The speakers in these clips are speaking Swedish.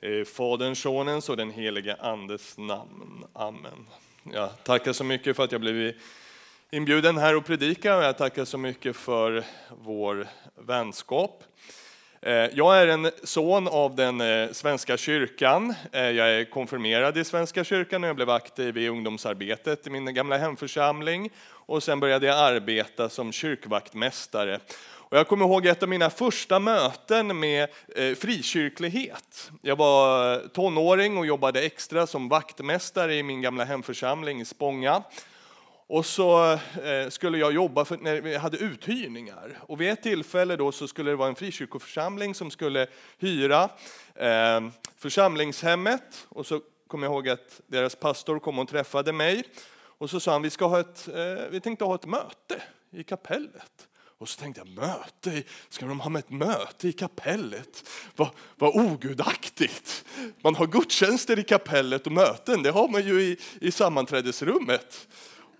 Eh, I Faderns, Sonens och den helige Andes namn. Amen. Jag tackar så mycket för att jag blivit inbjuden här och predika och jag tackar så mycket för vår vänskap. Eh, jag är en son av den eh, svenska kyrkan. Jag är konfirmerad i Svenska kyrkan och jag blev aktiv i ungdomsarbetet i min gamla hemförsamling. Och sen började jag arbeta som kyrkvaktmästare och jag kommer ihåg ett av mina första möten med eh, frikyrklighet. Jag var eh, tonåring och jobbade extra som vaktmästare i min gamla hemförsamling i Spånga. Och så eh, skulle jag jobba för, när vi hade uthyrningar. Och vid ett tillfälle då så skulle det vara en frikyrkoförsamling som skulle hyra eh, församlingshemmet. Och så kom jag ihåg att deras pastor kom och träffade mig. Och så sa han, vi, ska ha ett, eh, vi tänkte ha ett möte i kapellet. Och så tänkte jag, möte, ska de ha ett möte i kapellet? Vad, vad ogudaktigt! Man har gudstjänster i kapellet och möten, det har man ju i, i sammanträdesrummet.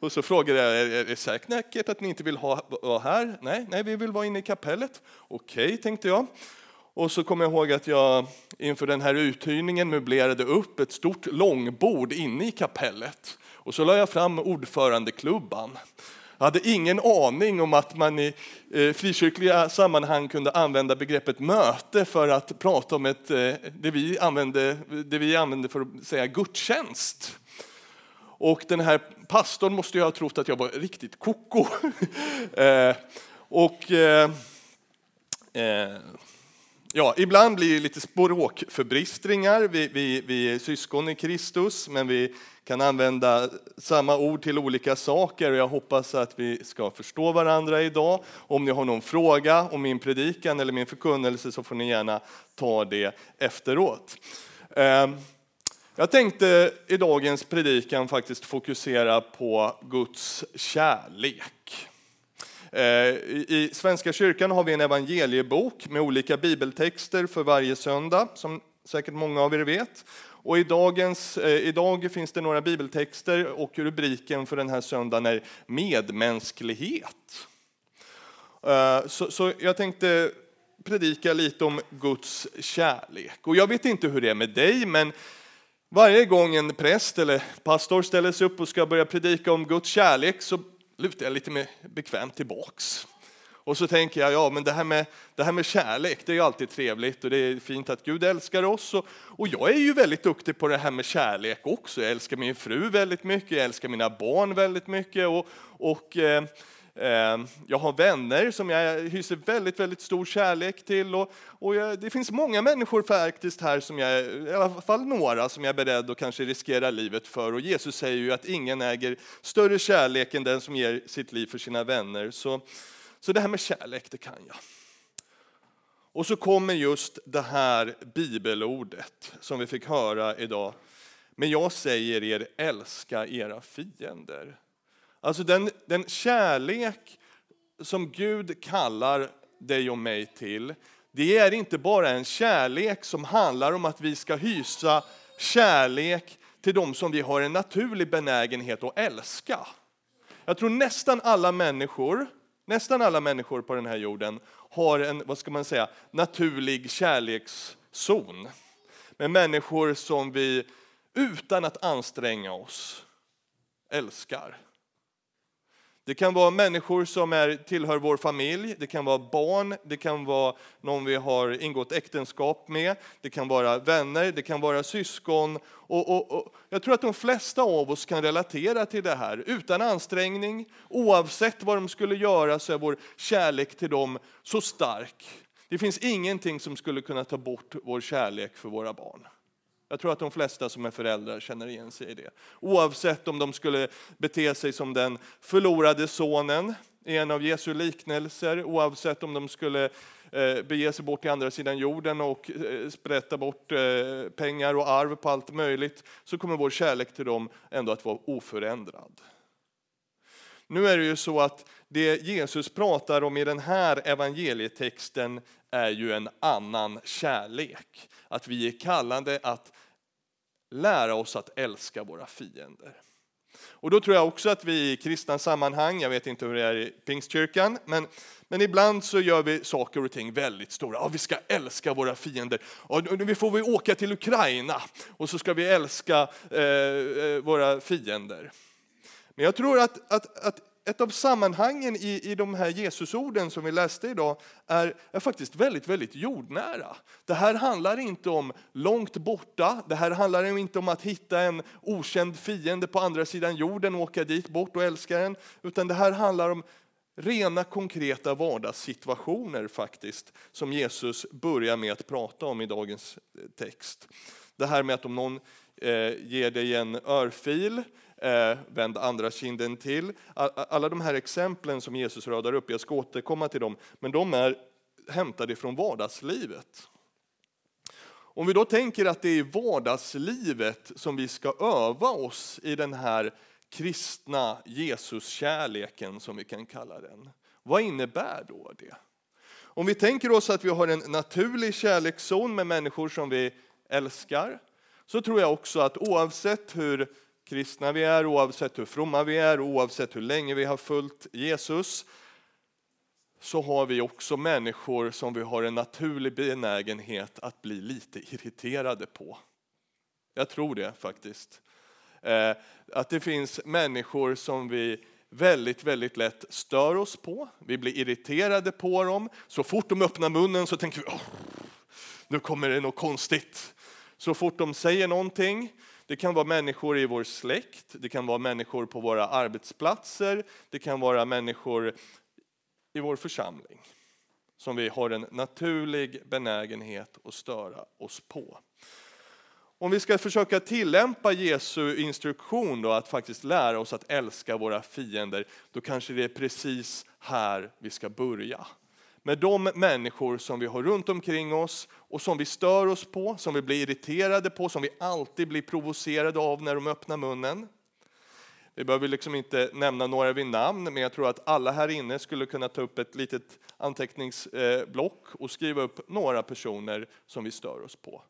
Och så frågade jag, är det säkert att ni inte vill ha, vara här? Nej, nej, vi vill vara inne i kapellet. Okej, tänkte jag. Och så kom jag ihåg att jag inför den här uthyrningen möblerade upp ett stort långbord inne i kapellet. Och så la jag fram ordförandeklubban. Jag hade ingen aning om att man i eh, frikyrkliga sammanhang kunde använda begreppet möte för att prata om ett, eh, det, vi använde, det vi använde för att säga gudstjänst. Och den här pastorn måste ju ha trott att jag var riktigt koko. Eh, och eh, eh, Ja, ibland blir det lite språkförbristringar. Vi, vi, vi är syskon i Kristus, men vi kan använda samma ord till olika saker. Och jag hoppas att vi ska förstå varandra idag. Om ni har någon fråga om min predikan eller min förkunnelse så får ni gärna ta det efteråt. Ehm, jag tänkte i dagens predikan faktiskt fokusera på Guds kärlek. Eh, I Svenska kyrkan har vi en evangeliebok med olika bibeltexter för varje söndag, som säkert många av er vet. Och i dagens, eh, idag finns det några bibeltexter och rubriken för den här söndagen är medmänsklighet. Eh, så, så jag tänkte predika lite om Guds kärlek. Och jag vet inte hur det är med dig, men varje gång en präst eller pastor ställer sig upp och ska börja predika om Guds kärlek så lutar jag lite mer bekvämt tillbaks. Och så tänker jag, ja men det här med, det här med kärlek, det är ju alltid trevligt och det är fint att Gud älskar oss. Och, och jag är ju väldigt duktig på det här med kärlek också. Jag älskar min fru väldigt mycket, jag älskar mina barn väldigt mycket. Och, och eh, Ehm, jag har vänner som jag hyser väldigt, väldigt stor kärlek till. Och, och jag, det finns många människor faktiskt här, som jag, i alla fall några, som jag är beredd att kanske riskera livet för. Och Jesus säger ju att ingen äger större kärlek än den som ger sitt liv för sina vänner. Så så det här med kärlek, det kan jag. Och så kommer just det här bibelordet som vi fick höra idag. Men jag säger er, älska era fiender. Alltså den, den kärlek som Gud kallar dig och mig till, det är inte bara en kärlek som handlar om att vi ska hysa kärlek till dem som vi har en naturlig benägenhet att älska. Jag tror nästan alla människor Nästan alla människor på den här jorden har en vad ska man säga, naturlig kärlekszon med människor som vi utan att anstränga oss älskar. Det kan vara människor som är, tillhör vår familj, det kan vara barn, det kan vara någon vi har ingått äktenskap med, det kan vara vänner, det kan vara syskon. Och, och, och, jag tror att de flesta av oss kan relatera till det här. Utan ansträngning, oavsett vad de skulle göra så är vår kärlek till dem så stark. Det finns ingenting som skulle kunna ta bort vår kärlek för våra barn. Jag tror att de flesta som är föräldrar känner igen sig i det. Oavsett om de skulle bete sig som den förlorade sonen i en av Jesu liknelser, oavsett om de skulle eh, bege sig bort till andra sidan jorden och eh, sprätta bort eh, pengar och arv på allt möjligt, så kommer vår kärlek till dem ändå att vara oförändrad. Nu är det ju så att det Jesus pratar om i den här evangelietexten är ju en annan kärlek. Att vi är kallade att lära oss att älska våra fiender. Och då tror jag också att vi i kristna sammanhang, jag vet inte hur det är i pingstkyrkan, men, men ibland så gör vi saker och ting väldigt stora. Ja, vi ska älska våra fiender. Ja, nu får vi åka till Ukraina och så ska vi älska eh, eh våra fiender. Men jag tror att, att, att ett av sammanhangen i, i de här Jesusorden som vi läste idag är, är faktiskt väldigt, väldigt jordnära. Det här handlar inte om långt borta, det här handlar inte om att hitta en okänd fiende på andra sidan jorden och åka dit bort och älska den, utan det här handlar om rena konkreta vardagssituationer faktiskt, som Jesus börjar med att prata om i dagens text. Det här med att om någon eh, ger dig en örfil eh, vänd andra kinden till. Alla de här exemplen som Jesus radar upp, jag ska återkomma till dem, men de är hämtade från vardagslivet. Om vi då tänker att det är i vardagslivet som vi ska öva oss i den här kristna Jesuskärleken som vi kan kalla den. Vad innebär då det? Om vi tänker oss att vi har en naturlig kärlekszon med människor som vi älskar, så tror jag också att oavsett hur kristna vi är, oavsett hur fromma vi är, oavsett hur länge vi har följt Jesus, så har vi också människor som vi har en naturlig benägenhet att bli lite irriterade på. Jag tror det faktiskt. Eh, att det finns människor som vi väldigt, väldigt lätt stör oss på. Vi blir irriterade på dem. Så fort de öppnar munnen så tänker vi, nu kommer det något konstigt. Så fort de säger någonting det kan vara människor i vår släkt, det kan vara människor på våra arbetsplatser, det kan vara människor i vår församling som vi har en naturlig benägenhet att störa oss på. Om vi ska försöka tillämpa Jesu instruktion då, att faktiskt lära oss att älska våra fiender, då kanske det är precis här vi ska börja med de människor som vi har runt omkring oss och som vi stör oss på, som vi blir irriterade på, som vi alltid blir provocerade av när de öppnar munnen. Vi behöver liksom inte nämna några vid namn, men jag tror att alla här inne skulle kunna ta upp ett litet anteckningsblock eh, och skriva upp några personer som vi stör oss på.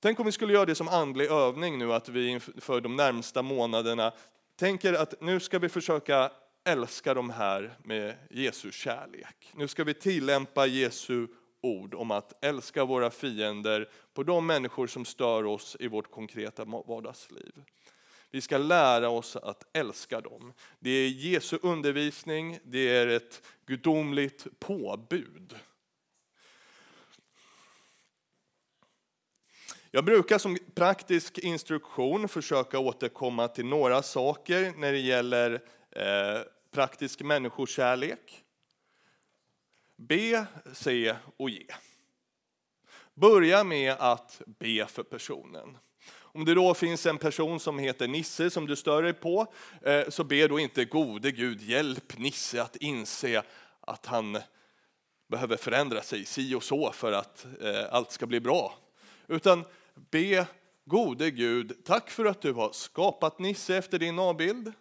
Tänk om vi skulle göra det som andlig övning nu, att vi inför de närmsta månaderna tänker att nu ska vi försöka älska de här med Jesu kärlek. Nu ska vi tillämpa Jesu ord om att älska våra fiender på de människor som stör oss i vårt konkreta vardagsliv. Vi ska lära oss att älska dem. Det är Jesu undervisning, det är ett gudomligt påbud. Jag brukar som praktisk instruktion försöka återkomma till några saker när det gäller eh, praktisk människokärlek. Be, se och ge. Börja med att be för personen. Om det då finns en person som heter Nisse som du stör dig på, eh, så be då inte gode Gud hjälp Nisse att inse att han behöver förändra sig si och så för att eh, allt ska bli bra. Utan be gode Gud, tack för att du har skapat Nisse efter din avbild.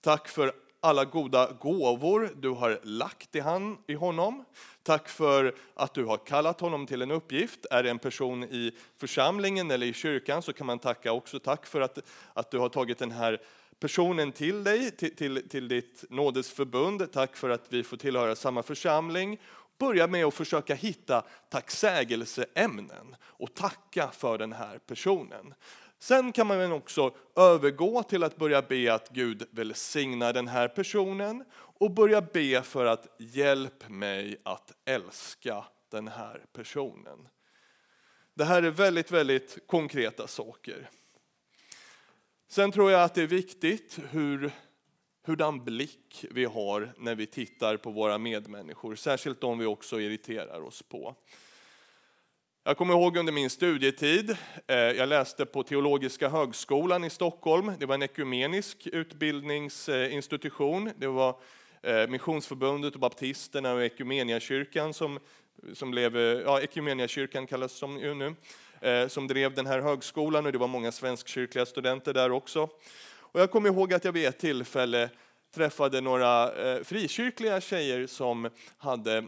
Tack för alla goda gåvor du har lagt i, han, i honom. Tack för att du har kallat honom till en uppgift. Är det en person i församlingen eller i kyrkan så kan man tacka också. Tack för att, att du har tagit den här personen till dig, till, till, till ditt nådesförbund. Tack för att vi får tillhöra samma församling. Börja med att försöka hitta tacksägelseämnen och tacka för den här personen. Sen kan man också övergå till att börja be att Gud välsignar den här personen och börja be för att hjälp mig att älska den här personen. Det här är väldigt, väldigt konkreta saker. Sen tror jag att det är viktigt hur, hurdan blick vi har när vi tittar på våra medmänniskor, särskilt de vi också irriterar oss på. Jag kommer ihåg under min studietid, eh, jag läste på Teologiska högskolan i Stockholm. Det var en ekumenisk utbildningsinstitution. Det var eh, Missionsförbundet och baptisterna och Ekumeniakyrkan som, som blev, eh, ja Ekumeniakyrkan kallas som ju nu, som drev den här högskolan och det var många svenskkyrkliga studenter där också. Och jag kommer ihåg att jag vid ett tillfälle träffade några frikyrkliga tjejer som hade,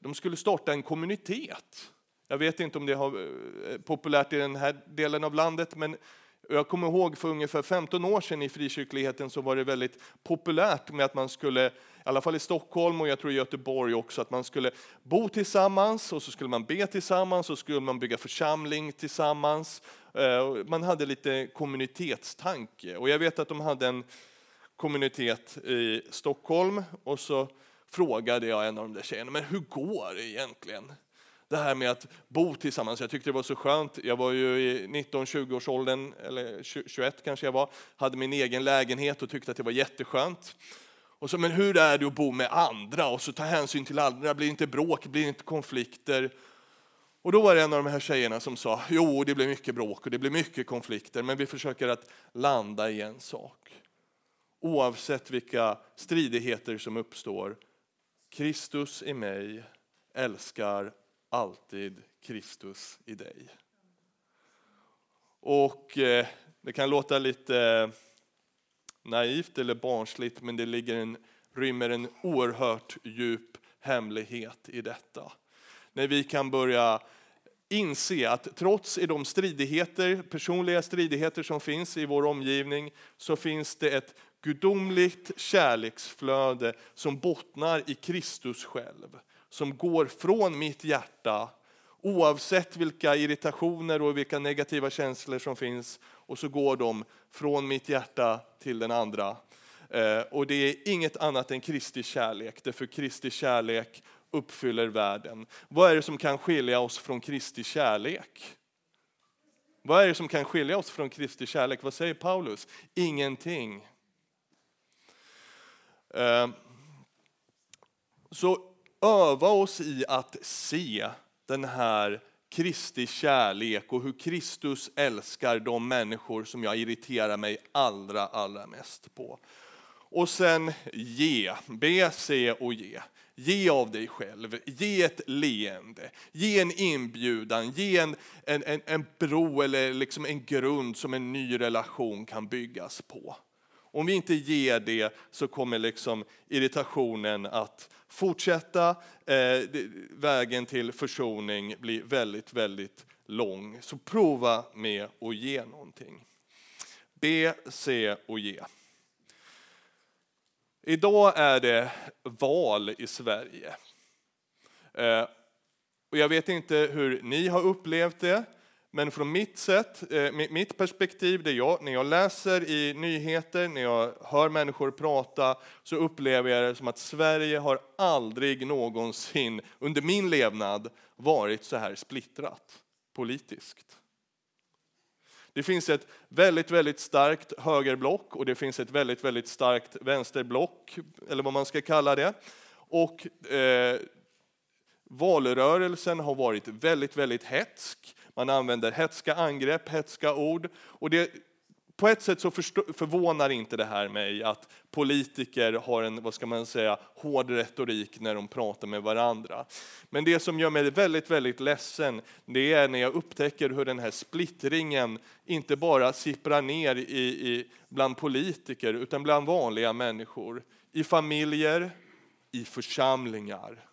de skulle starta en kommunitet jag vet inte om det är eh, populärt i den här delen av landet, men Jag kommer ihåg för ungefär 15 år sedan i frikyrkligheten så var det väldigt populärt med att man skulle, i alla fall i Stockholm och jag tror i Göteborg också, att man skulle bo tillsammans och så skulle man be tillsammans och så skulle man bygga församling tillsammans. Eh, man hade lite kommunitetstanke och jag vet att de hade en kommunitet i Stockholm och så frågade jag en av de där tjejerna, men hur går det egentligen? Det här med att bo tillsammans, jag tyckte det var så skönt. Jag var ju i 19-20 års åldern, eller 21 kanske jag var, hade min egen lägenhet och tyckte att det var jätteskönt. Och så, men hur är det att bo med andra och så ta hänsyn till andra, blir det inte bråk, blir det inte konflikter? Och då var det en av de här tjejerna som sa, jo det blir mycket bråk och det blir mycket konflikter, men vi försöker att landa i en sak. Oavsett vilka stridigheter som uppstår, Kristus i mig älskar alltid Kristus i dig. Och eh, det kan låta lite eh, naivt eller barnsligt, men det ligger en, rymmer en oerhört djup hemlighet i detta. När vi kan börja inse att trots i de stridigheter, personliga stridigheter som finns i vår omgivning, så finns det ett gudomligt kärleksflöde som bottnar i Kristus själv som går från mitt hjärta oavsett vilka irritationer och vilka negativa känslor som finns och så går de från mitt hjärta till den andra. Eh, och det är inget annat än Kristi kärlek, därför Kristi kärlek uppfyller världen. Vad är det som kan skilja oss från Kristi kärlek? Vad är det som kan skilja oss från Kristi kärlek? Vad säger Paulus? Ingenting. Eh, så öva oss i att se den här Kristi kärlek och hur Kristus älskar de människor som jag irriterar mig allra, allra mest på. Och sen ge, be, se och ge. Ge av dig själv, ge ett leende, ge en inbjudan, ge en, en, en, en bro eller liksom en grund som en ny relation kan byggas på. Om vi inte ger det så kommer liksom irritationen att fortsätta. Eh, vägen till försoning blir väldigt, väldigt lång. Så prova med att ge någonting. Be, se och ge. Idag är det val i Sverige. Eh, och jag vet inte hur ni har upplevt det. Men från mitt sätt, eh, mitt perspektiv, det jag, när jag läser i nyheter, när jag hör människor prata, så upplever jag det som att Sverige har aldrig någonsin under min levnad varit så här splittrat politiskt. Det finns ett väldigt, väldigt starkt högerblock och det finns ett väldigt, väldigt starkt vänsterblock, eller vad man ska kalla det. Och eh, valrörelsen har varit väldigt, väldigt hetsk. Man använder hetska angrepp, hetska ord. Och det, på ett sätt så förvånar inte det här mig att politiker har en, vad ska man säga, hård retorik när de pratar med varandra. Men det som gör mig väldigt, väldigt ledsen, det är när jag upptäcker hur den här splittringen inte bara sipprar ner i, i, bland politiker, utan bland vanliga människor. I familjer, i församlingar.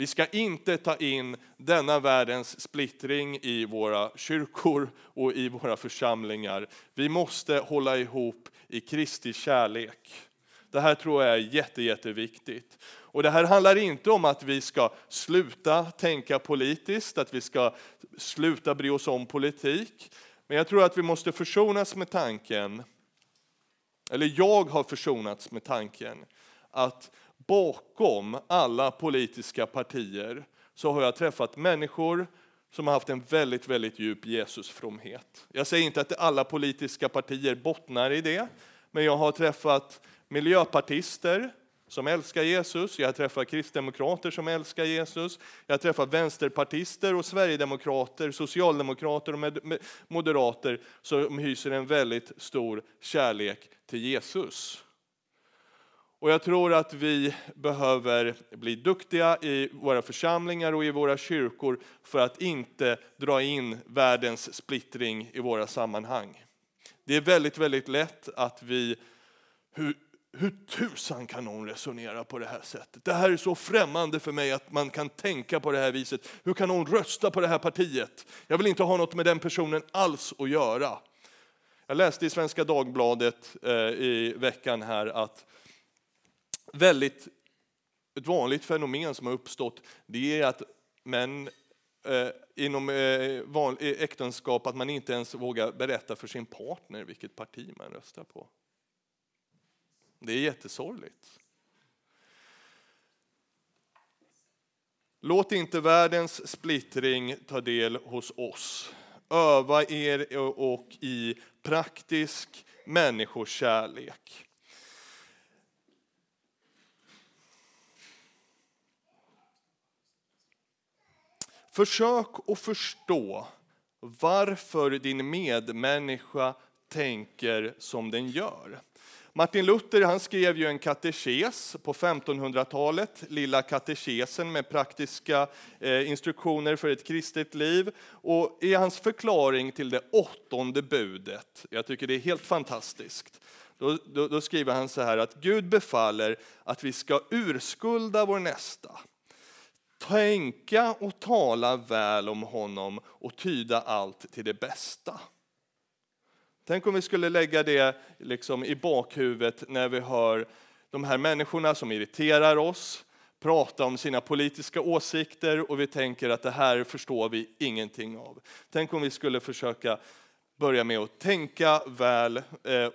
Vi ska inte ta in denna världens splittring i våra kyrkor och i våra församlingar. Vi måste hålla ihop i Kristi kärlek. Det här tror jag är jätte, jätteviktigt. Och det här handlar inte om att vi ska sluta tänka politiskt, att vi ska sluta bry oss om politik. Men jag tror att vi måste försonas med tanken, eller jag har försonats med tanken, att bakom alla politiska partier så har jag träffat människor som har haft en väldigt, väldigt djup Jesusfromhet. Jag säger inte att alla politiska partier bottnar i det, men jag har träffat miljöpartister som älskar Jesus, jag har träffat kristdemokrater som älskar Jesus, jag har träffat vänsterpartister och sverigedemokrater, socialdemokrater och moderater som hyser en väldigt stor kärlek till Jesus. Och jag tror att vi behöver bli duktiga i våra församlingar och i våra kyrkor för att inte dra in världens splittring i våra sammanhang. Det är väldigt, väldigt lätt att vi, hur, hur tusan kan någon resonera på det här sättet? Det här är så främmande för mig att man kan tänka på det här viset. Hur kan någon rösta på det här partiet? Jag vill inte ha något med den personen alls att göra. Jag läste i Svenska Dagbladet eh, i veckan här att väldigt, ett vanligt fenomen som har uppstått det är att män eh, inom eh, van, äktenskap att man inte ens vågar berätta för sin partner vilket parti man röstar på. Det är jättesorgligt. Låt inte världens splittring ta del hos oss. Öva er och i praktisk människokärlek. Försök att förstå varför din medmänniska tänker som den gör. Martin Luther han skrev ju en katekes på 1500-talet, Lilla katekesen med praktiska eh, instruktioner för ett kristet liv. Och i hans förklaring till det åttonde budet, jag tycker det är helt fantastiskt, då, då, då skriver han så här att Gud befaller att vi ska urskulda vår nästa, tänka och tala väl om honom och tyda allt till det bästa. Tänk om vi skulle lägga det liksom i bakhuvudet när vi hör de här människorna som irriterar oss prata om sina politiska åsikter och vi tänker att det här förstår vi ingenting av. Tänk om vi skulle försöka börja med att tänka väl, eh,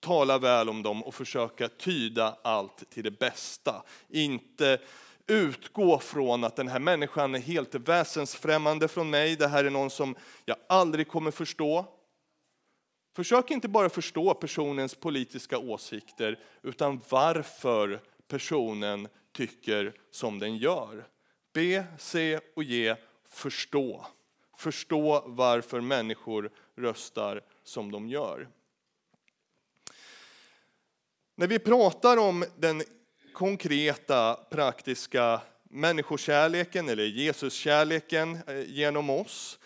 tala väl om dem och försöka tyda allt till det bästa. Inte utgå från att den här människan är helt väsensfrämmande från mig, det här är någon som jag aldrig kommer förstå. Försök inte bara förstå personens politiska åsikter, utan varför personen tycker som den gör. B, C och G, förstå. Förstå varför människor röstar som de gör. När vi pratar om den konkreta, praktiska människokärleken eller Jesuskärleken eh, genom oss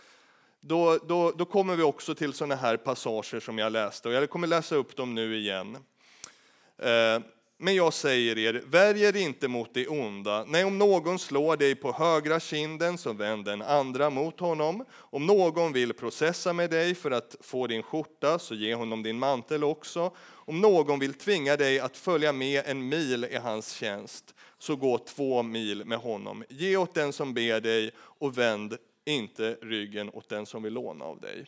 då, då, då kommer vi också till sådana här passager som jag läste. Och jag kommer läsa upp dem nu igen. Eh, men jag säger er, värj er inte mot det onda. Nej, om någon slår dig på högra kinden, så vänd den andra mot honom. Om någon vill processa med dig för att få din skjorta, så ge honom din mantel också. Om någon vill tvinga dig att följa med en mil i hans tjänst, så gå två mil med honom. Ge åt den som ber dig och vänd inte ryggen åt den som vill låna av dig.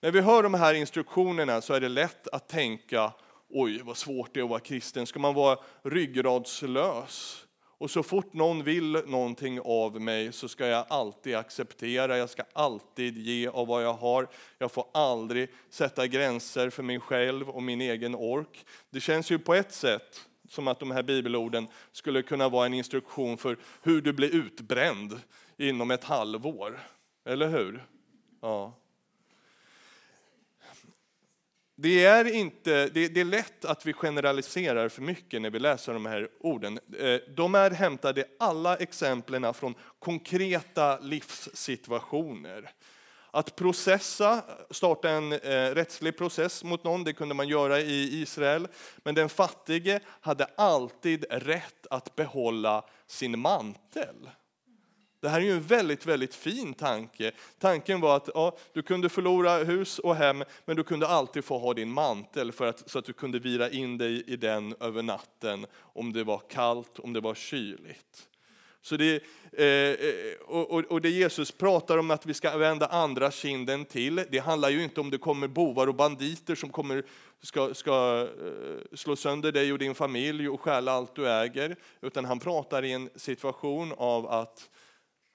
När vi hör de här instruktionerna så är det lätt att tänka, oj vad svårt det är att vara kristen, ska man vara ryggradslös? Och så fort någon vill någonting av mig så ska jag alltid acceptera, jag ska alltid ge av vad jag har. Jag får aldrig sätta gränser för mig själv och min egen ork. Det känns ju på ett sätt som att de här bibelorden skulle kunna vara en instruktion för hur du blir utbränd inom ett halvår. Eller hur? Ja. Det är, inte, det, det, är lätt att vi generaliserar för mycket när vi läser de här orden. Eh, de är hämtade, alla exemplen, från konkreta livssituationer. Att processa, starta en eh, rättslig process mot någon, det kunde man göra i Israel. Men den fattige hade alltid rätt att behålla sin mantel. Det här är ju en väldigt, väldigt fin tanke. Tanken var att ja, du kunde förlora hus och hem, men du kunde alltid få ha din mantel för att, så att du kunde vira in dig i den över natten om det var kallt, om det var kyligt. Så det, eh, eh och, och det Jesus pratar om att vi ska vända andra kinden till, det handlar ju inte om det kommer bovar och banditer som kommer, ska, ska eh, slå sönder dig och din familj och stjäla allt du äger, utan han pratar i en situation av att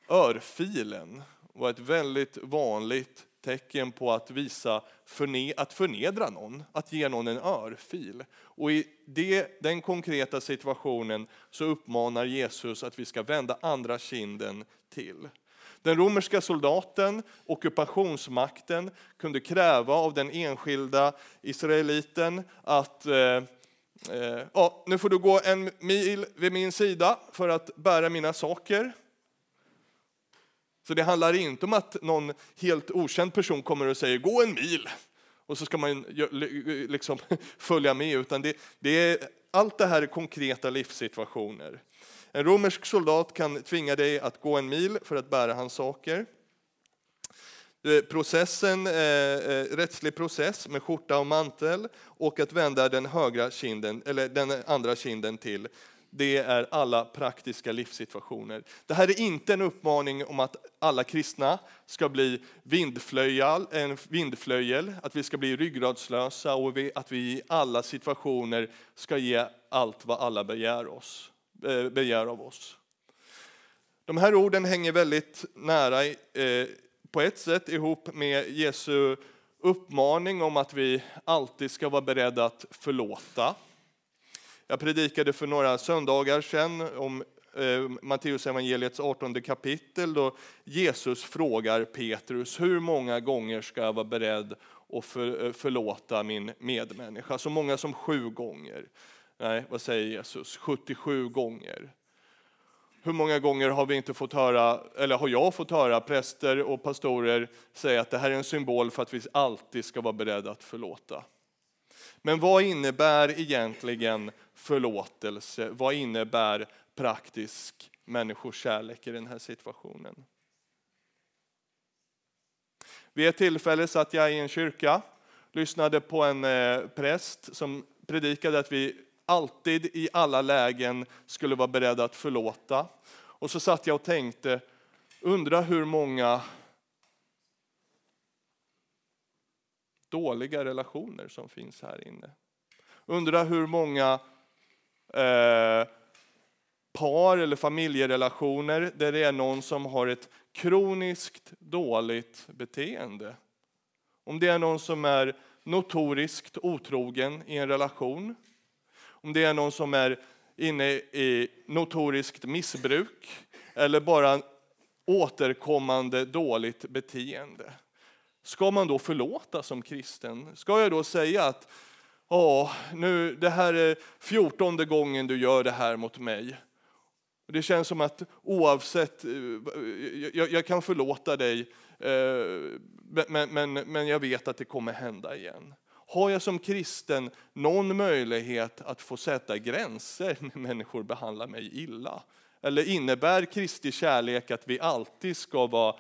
Örfilen var ett väldigt vanligt tecken på att visa förne att förnedra någon, att ge någon en örfil. Och i det, den konkreta situationen så uppmanar Jesus att vi ska vända andra kinden till. Den romerska soldaten, ockupationsmakten, kunde kräva av den enskilda israeliten att eh, eh, ja, nu får du gå en mil vid min sida för att bära mina saker. Så det handlar inte om att någon helt okänd person kommer och säger gå en mil och så ska man liksom följa med, utan det, det är, allt det här är konkreta livssituationer. En romersk soldat kan tvinga dig att gå en mil för att bära hans saker. Processen, eh, eh, rättslig process med skjorta och mantel och att vända den, högra kinden, eller den andra kinden till det är alla praktiska livssituationer. Det här är inte en uppmaning om att alla kristna ska bli vindflöjal, en vindflöjel att vi ska bli ryggradslösa och att vi i alla situationer ska ge allt vad alla begär, oss, eh, begär av oss. De här orden hänger väldigt nära eh, på ett sätt ihop med Jesu uppmaning om att vi alltid ska vara beredda att förlåta. Jag predikade för några söndagar sedan om eh, Matteus evangeliets 18 kapitel då Jesus frågar Petrus hur många gånger ska jag vara beredd att för, eh, förlåta min medmänniska? Så många som sju gånger. Nej, vad säger Jesus? 77 gånger. Hur många gånger har vi inte fått höra, eller har jag fått höra präster och pastorer säga att det här är en symbol för att vi alltid ska vara beredda att förlåta. Men vad innebär egentligen förlåtelse? Vad innebär praktisk människokärlek i den här situationen? Vid ett tillfälle satt jag i en kyrka, lyssnade på en eh, präst som predikade att vi alltid i alla lägen skulle vara beredda att förlåta. Och så satt jag och tänkte, undra hur många dåliga relationer som finns här inne. Undra hur många eh, par eller familjerelationer där det är någon som har ett kroniskt dåligt beteende. Om det är någon som är notoriskt otrogen i en relation. Om det är någon som är inne i notoriskt missbruk eller bara återkommande dåligt beteende. Ska man då förlåta som kristen? Ska jag då säga att Ja, nu, det här är fjortonde gången du gör det här mot mig. Det känns som att oavsett, eh, jag, jag kan förlåta dig, eh, men, men, men jag vet att det kommer hända igen. Har jag som kristen någon möjlighet att få sätta gränser när människor behandlar mig illa? Eller innebär Kristi kärlek att vi alltid ska vara,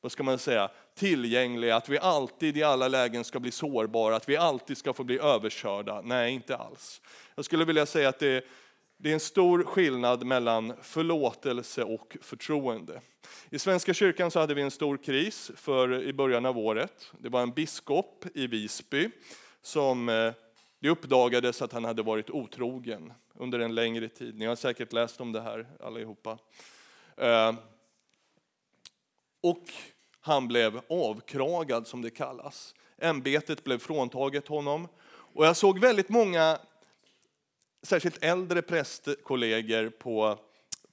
vad ska man säga, tillgängliga, att vi alltid i alla lägen ska bli sårbara, att vi alltid ska få bli överkörda? Nej, inte alls. Jag skulle vilja säga att det, det är en stor skillnad mellan förlåtelse och förtroende. I Svenska kyrkan så hade vi en stor kris för i början av året. Det var en biskop i Visby som eh, det uppdagades att han hade varit otrogen under en längre tid. Ni har säkert läst om det här allihopa. Eh, och han blev avkragad som det kallas. Ämbetet blev fråntaget honom. Och jag såg väldigt många, särskilt äldre prästkollegor på,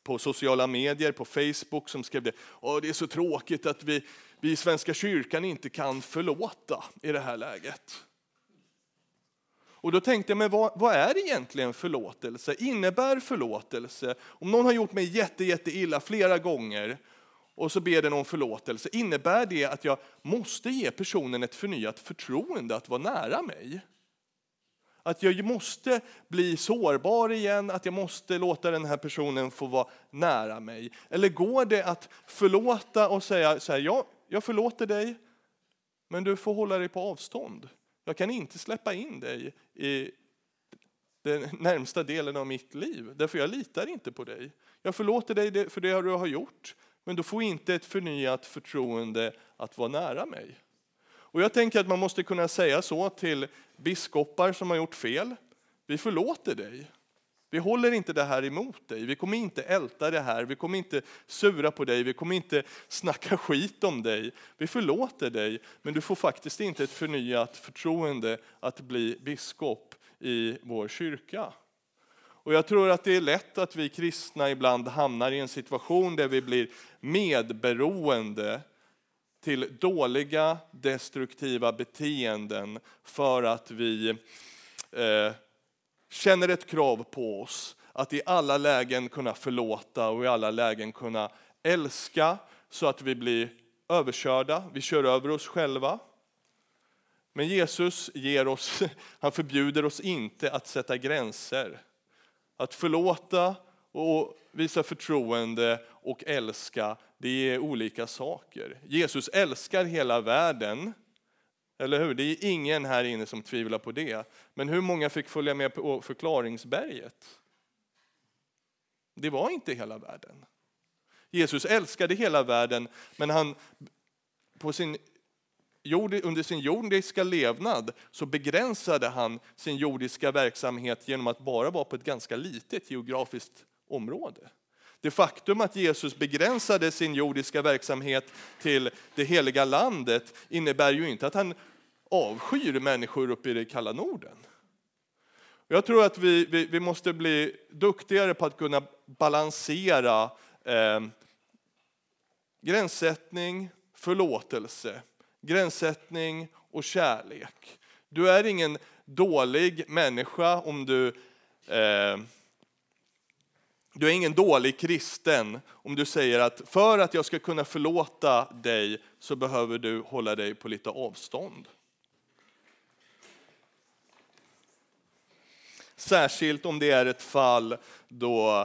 på sociala medier, på Facebook som skrev det. Åh, det är så tråkigt att vi, vi i Svenska kyrkan inte kan förlåta i det här läget. Och då tänkte jag, men vad, vad, är egentligen förlåtelse? Innebär förlåtelse, om någon har gjort mig jätte, jätte illa flera gånger och så ber den om förlåtelse, innebär det att jag måste ge personen ett förnyat förtroende att vara nära mig? Att jag måste bli sårbar igen, att jag måste låta den här personen få vara nära mig. Eller går det att förlåta och säga så här, ja, jag förlåter dig, men du får hålla dig på avstånd. Jag kan inte släppa in dig i den närmsta delen av mitt liv, därför jag litar inte på dig. Jag förlåter dig för det du har gjort, men du får inte ett förnyat förtroende att vara nära mig. Och jag tänker att man måste kunna säga så till biskopar som har gjort fel. Vi förlåter dig. Vi håller inte det här emot dig. Vi kommer inte älta det här. Vi kommer inte sura på dig. Vi kommer inte snacka skit om dig. Vi förlåter dig, men du får faktiskt inte ett förnyat förtroende att bli biskop i vår kyrka. Och jag tror att det är lätt att vi kristna ibland hamnar i en situation där vi blir medberoende till dåliga destruktiva beteenden för att vi eh, känner ett krav på oss att i alla lägen kunna förlåta och i alla lägen kunna älska så att vi blir överkörda, vi kör över oss själva. Men Jesus ger oss, han förbjuder oss inte att sätta gränser. Att förlåta och visa förtroende och älska, det är olika saker. Jesus älskar hela världen, eller hur? Det är ingen här inne som tvivlar på det. Men hur många fick följa med på förklaringsberget? Det var inte hela världen. Jesus älskade hela världen, men han på sin under sin jordiska levnad så begränsade han sin jordiska verksamhet genom att bara vara på ett ganska litet geografiskt område. Det faktum att Jesus begränsade sin jordiska verksamhet till det heliga landet innebär ju inte att han avskyr människor uppe i det kalla Norden. Jag tror att vi, vi, vi måste bli duktigare på att kunna balansera eh, gränssättning, förlåtelse, gränssättning och kärlek. Du är ingen dålig människa om du eh, du är ingen dålig kristen om du säger att för att jag ska kunna förlåta dig så behöver du hålla dig på lite avstånd. Särskilt om det är ett fall då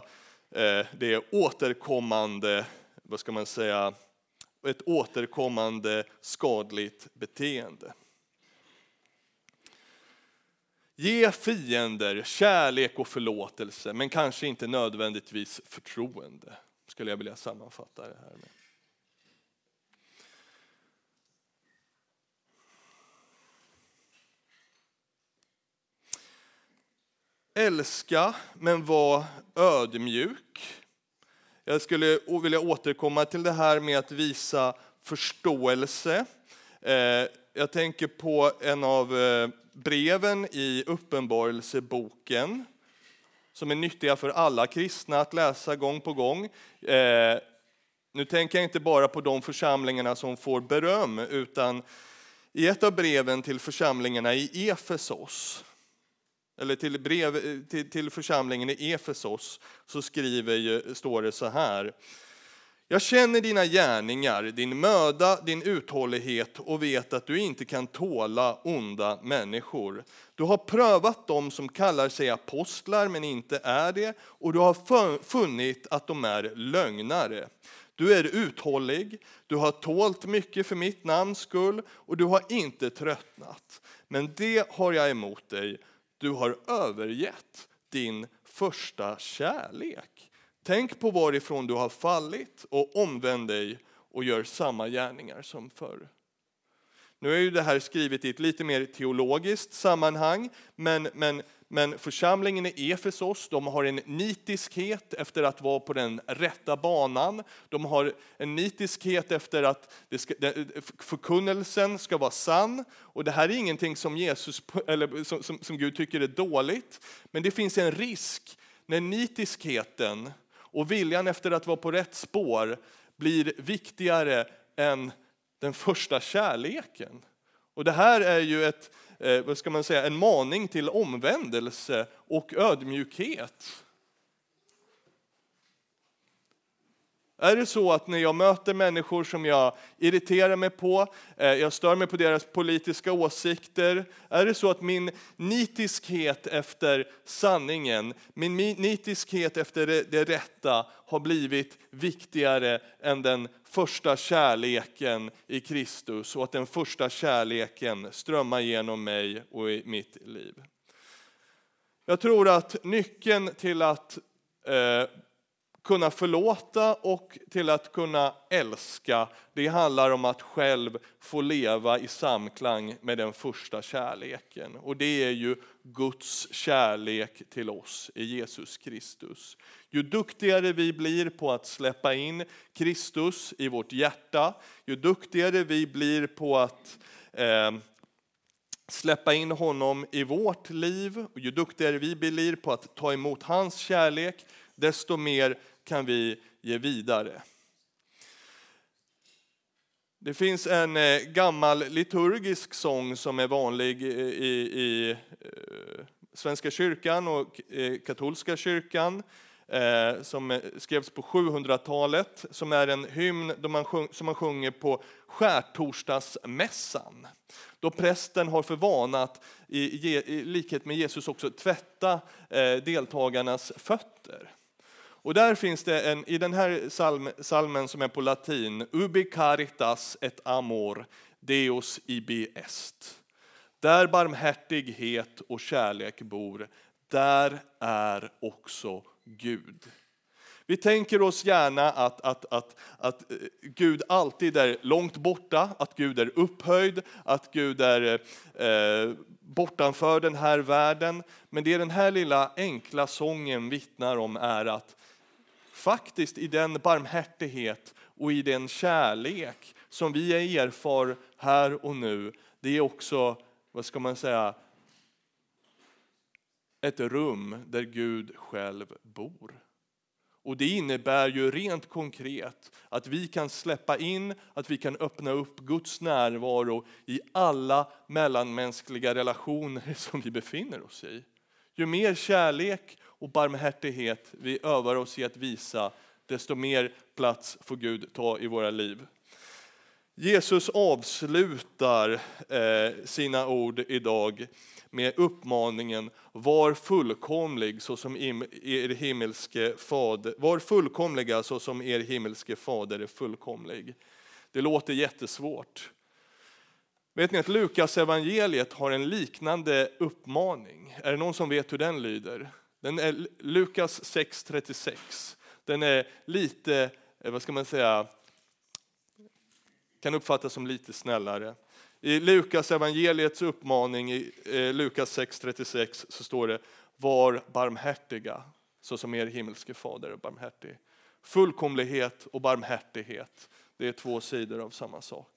eh, det är återkommande, vad ska man säga, ett återkommande skadligt beteende. Ge fiender kärlek och förlåtelse, men kanske inte nödvändigtvis förtroende, skulle jag vilja sammanfatta det här med. Älska, men var ödmjuk. Jag skulle vilja återkomma till det här med att visa förståelse. Eh, jag tänker på en av eh, breven i Uppenbarelseboken som är nyttiga för alla kristna att läsa gång på gång. Eh, nu tänker jag inte bara på de församlingarna som får beröm, utan i ett av breven till församlingarna i Efesos, eller till, brev, till, till församlingen i Efesos, så skriver, står det så här. Jag känner dina gärningar, din möda, din uthållighet och vet att du inte kan tåla onda människor. Du har prövat dem som kallar sig apostlar men inte är det och du har funnit att de är lögnare. Du är uthållig, du har tålt mycket för mitt namns skull och du har inte tröttnat. Men det har jag emot dig, du har övergett din första kärlek. Tänk på varifrån du har fallit och omvänd dig och gör samma gärningar som förr. Nu är ju det här skrivet i ett lite mer teologiskt sammanhang, men, men, men församlingen i Efesos de har en nitiskhet efter att vara på den rätta banan. De har en nitiskhet efter att det ska, förkunnelsen ska vara sann. Och det här är ingenting som, Jesus, eller som, som, som Gud tycker är dåligt, men det finns en risk när nitiskheten och viljan efter att vara på rätt spår blir viktigare än den första kärleken. Och det här är ju ett, Eh, vad ska man säga, en maning till omvändelse och ödmjukhet. Är det så att när jag möter människor som jag irriterar mig på, eh, jag stör mig på deras politiska åsikter, är det så att min nitiskhet efter sanningen, min nitiskhet efter det, det rätta har blivit viktigare än den första kärleken i Kristus och att den första kärleken strömmar genom mig och i mitt liv? Jag tror att nyckeln till att eh, kunna förlåta och till att kunna älska, det handlar om att själv få leva i samklang med den första kärleken. Och det är ju Guds kärlek till oss i Jesus Kristus. Ju duktigare vi blir på att släppa in Kristus i vårt hjärta, ju duktigare vi blir på att eh, släppa in honom i vårt liv, och ju duktigare vi blir på att ta emot hans kärlek, desto mer kan vi ge vidare. Det finns en eh, gammal liturgisk sång som är vanlig i, i eh, Svenska kyrkan och eh, katolska kyrkan som skrevs på 700-talet, som är en hymn som man sjunger på skärtorsdagsmässan. Då prästen har för vana att i likhet med Jesus också tvätta deltagarnas fötter. Och där finns det en, i den här salm, salmen som är på latin, Ubi caritas et amor, Deus ibi est. Där barmhärtighet och kärlek bor, där är också Gud. Vi tänker oss gärna att, att, att, att eh, Gud alltid är långt borta, att Gud är upphöjd, att Gud är eh, bortanför den här världen. Men det den här lilla enkla sången vittnar om är att faktiskt i den barmhärtighet och i den kärlek som vi erfar här och nu, det är också, vad ska man säga, ett rum där Gud själv bor. Och det innebär ju rent konkret att vi kan släppa in, att vi kan öppna upp Guds närvaro i alla mellanmänskliga relationer som vi befinner oss i. Ju mer kärlek och barmhärtighet vi övar oss i att visa, desto mer plats får Gud ta i våra liv. Jesus avslutar eh, sina ord idag med uppmaningen var fullkomlig såsom er himmelske fader, var fullkomliga såsom er himmelske fader är fullkomlig. Det låter jättesvårt. Vet ni att Lukas evangeliet har en liknande uppmaning? Är det någon som vet hur den lyder? Den är Lukas 6.36. Den är lite, eh, vad ska man säga, kan uppfattas som lite snällare. I Lukas evangeliets uppmaning i eh, Lukas 6.36 så står det Var barmhärtiga så som er himmelske fader är barmhärtig. Fullkomlighet och barmhärtighet, det är två sidor av samma sak.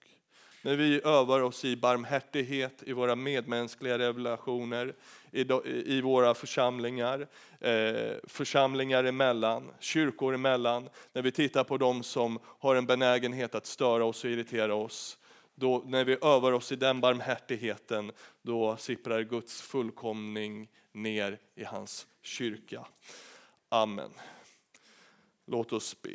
När vi övar oss i barmhärtighet i våra medmänskliga relationer, i, våra församlingar, eh, församlingar emellan, kyrkor emellan, när vi tittar på dem som har en benägenhet att störa oss och irritera oss, då, när vi övar oss i den barmhärtigheten, då sipprar Guds fullkomning ner i hans kyrka. Amen. Låt oss be.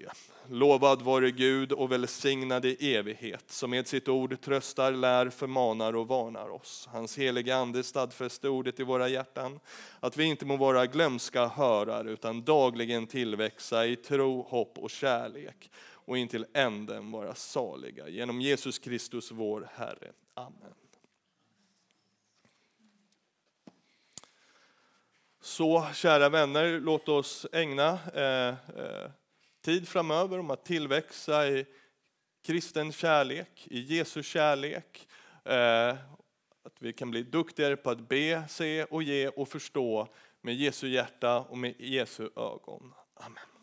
Lovad vare Gud och välsignad i evighet, som med sitt ord tröstar, lär, förmanar och varnar oss. Hans heliga Ande stadfäste ordet i våra hjärtan, att vi inte må vara glömska hörare utan dagligen tillväxa i tro, hopp och kärlek och intill änden vara saliga. Genom Jesus Kristus vår Herre. Amen. Så kära vänner, låt oss ägna eh, eh, tid framöver om att tillväxa i kristen kärlek, i Jesu kärlek. Eh, att vi kan bli duktigare på att be, se och ge och förstå med Jesu hjärta och med Jesu ögon. Amen.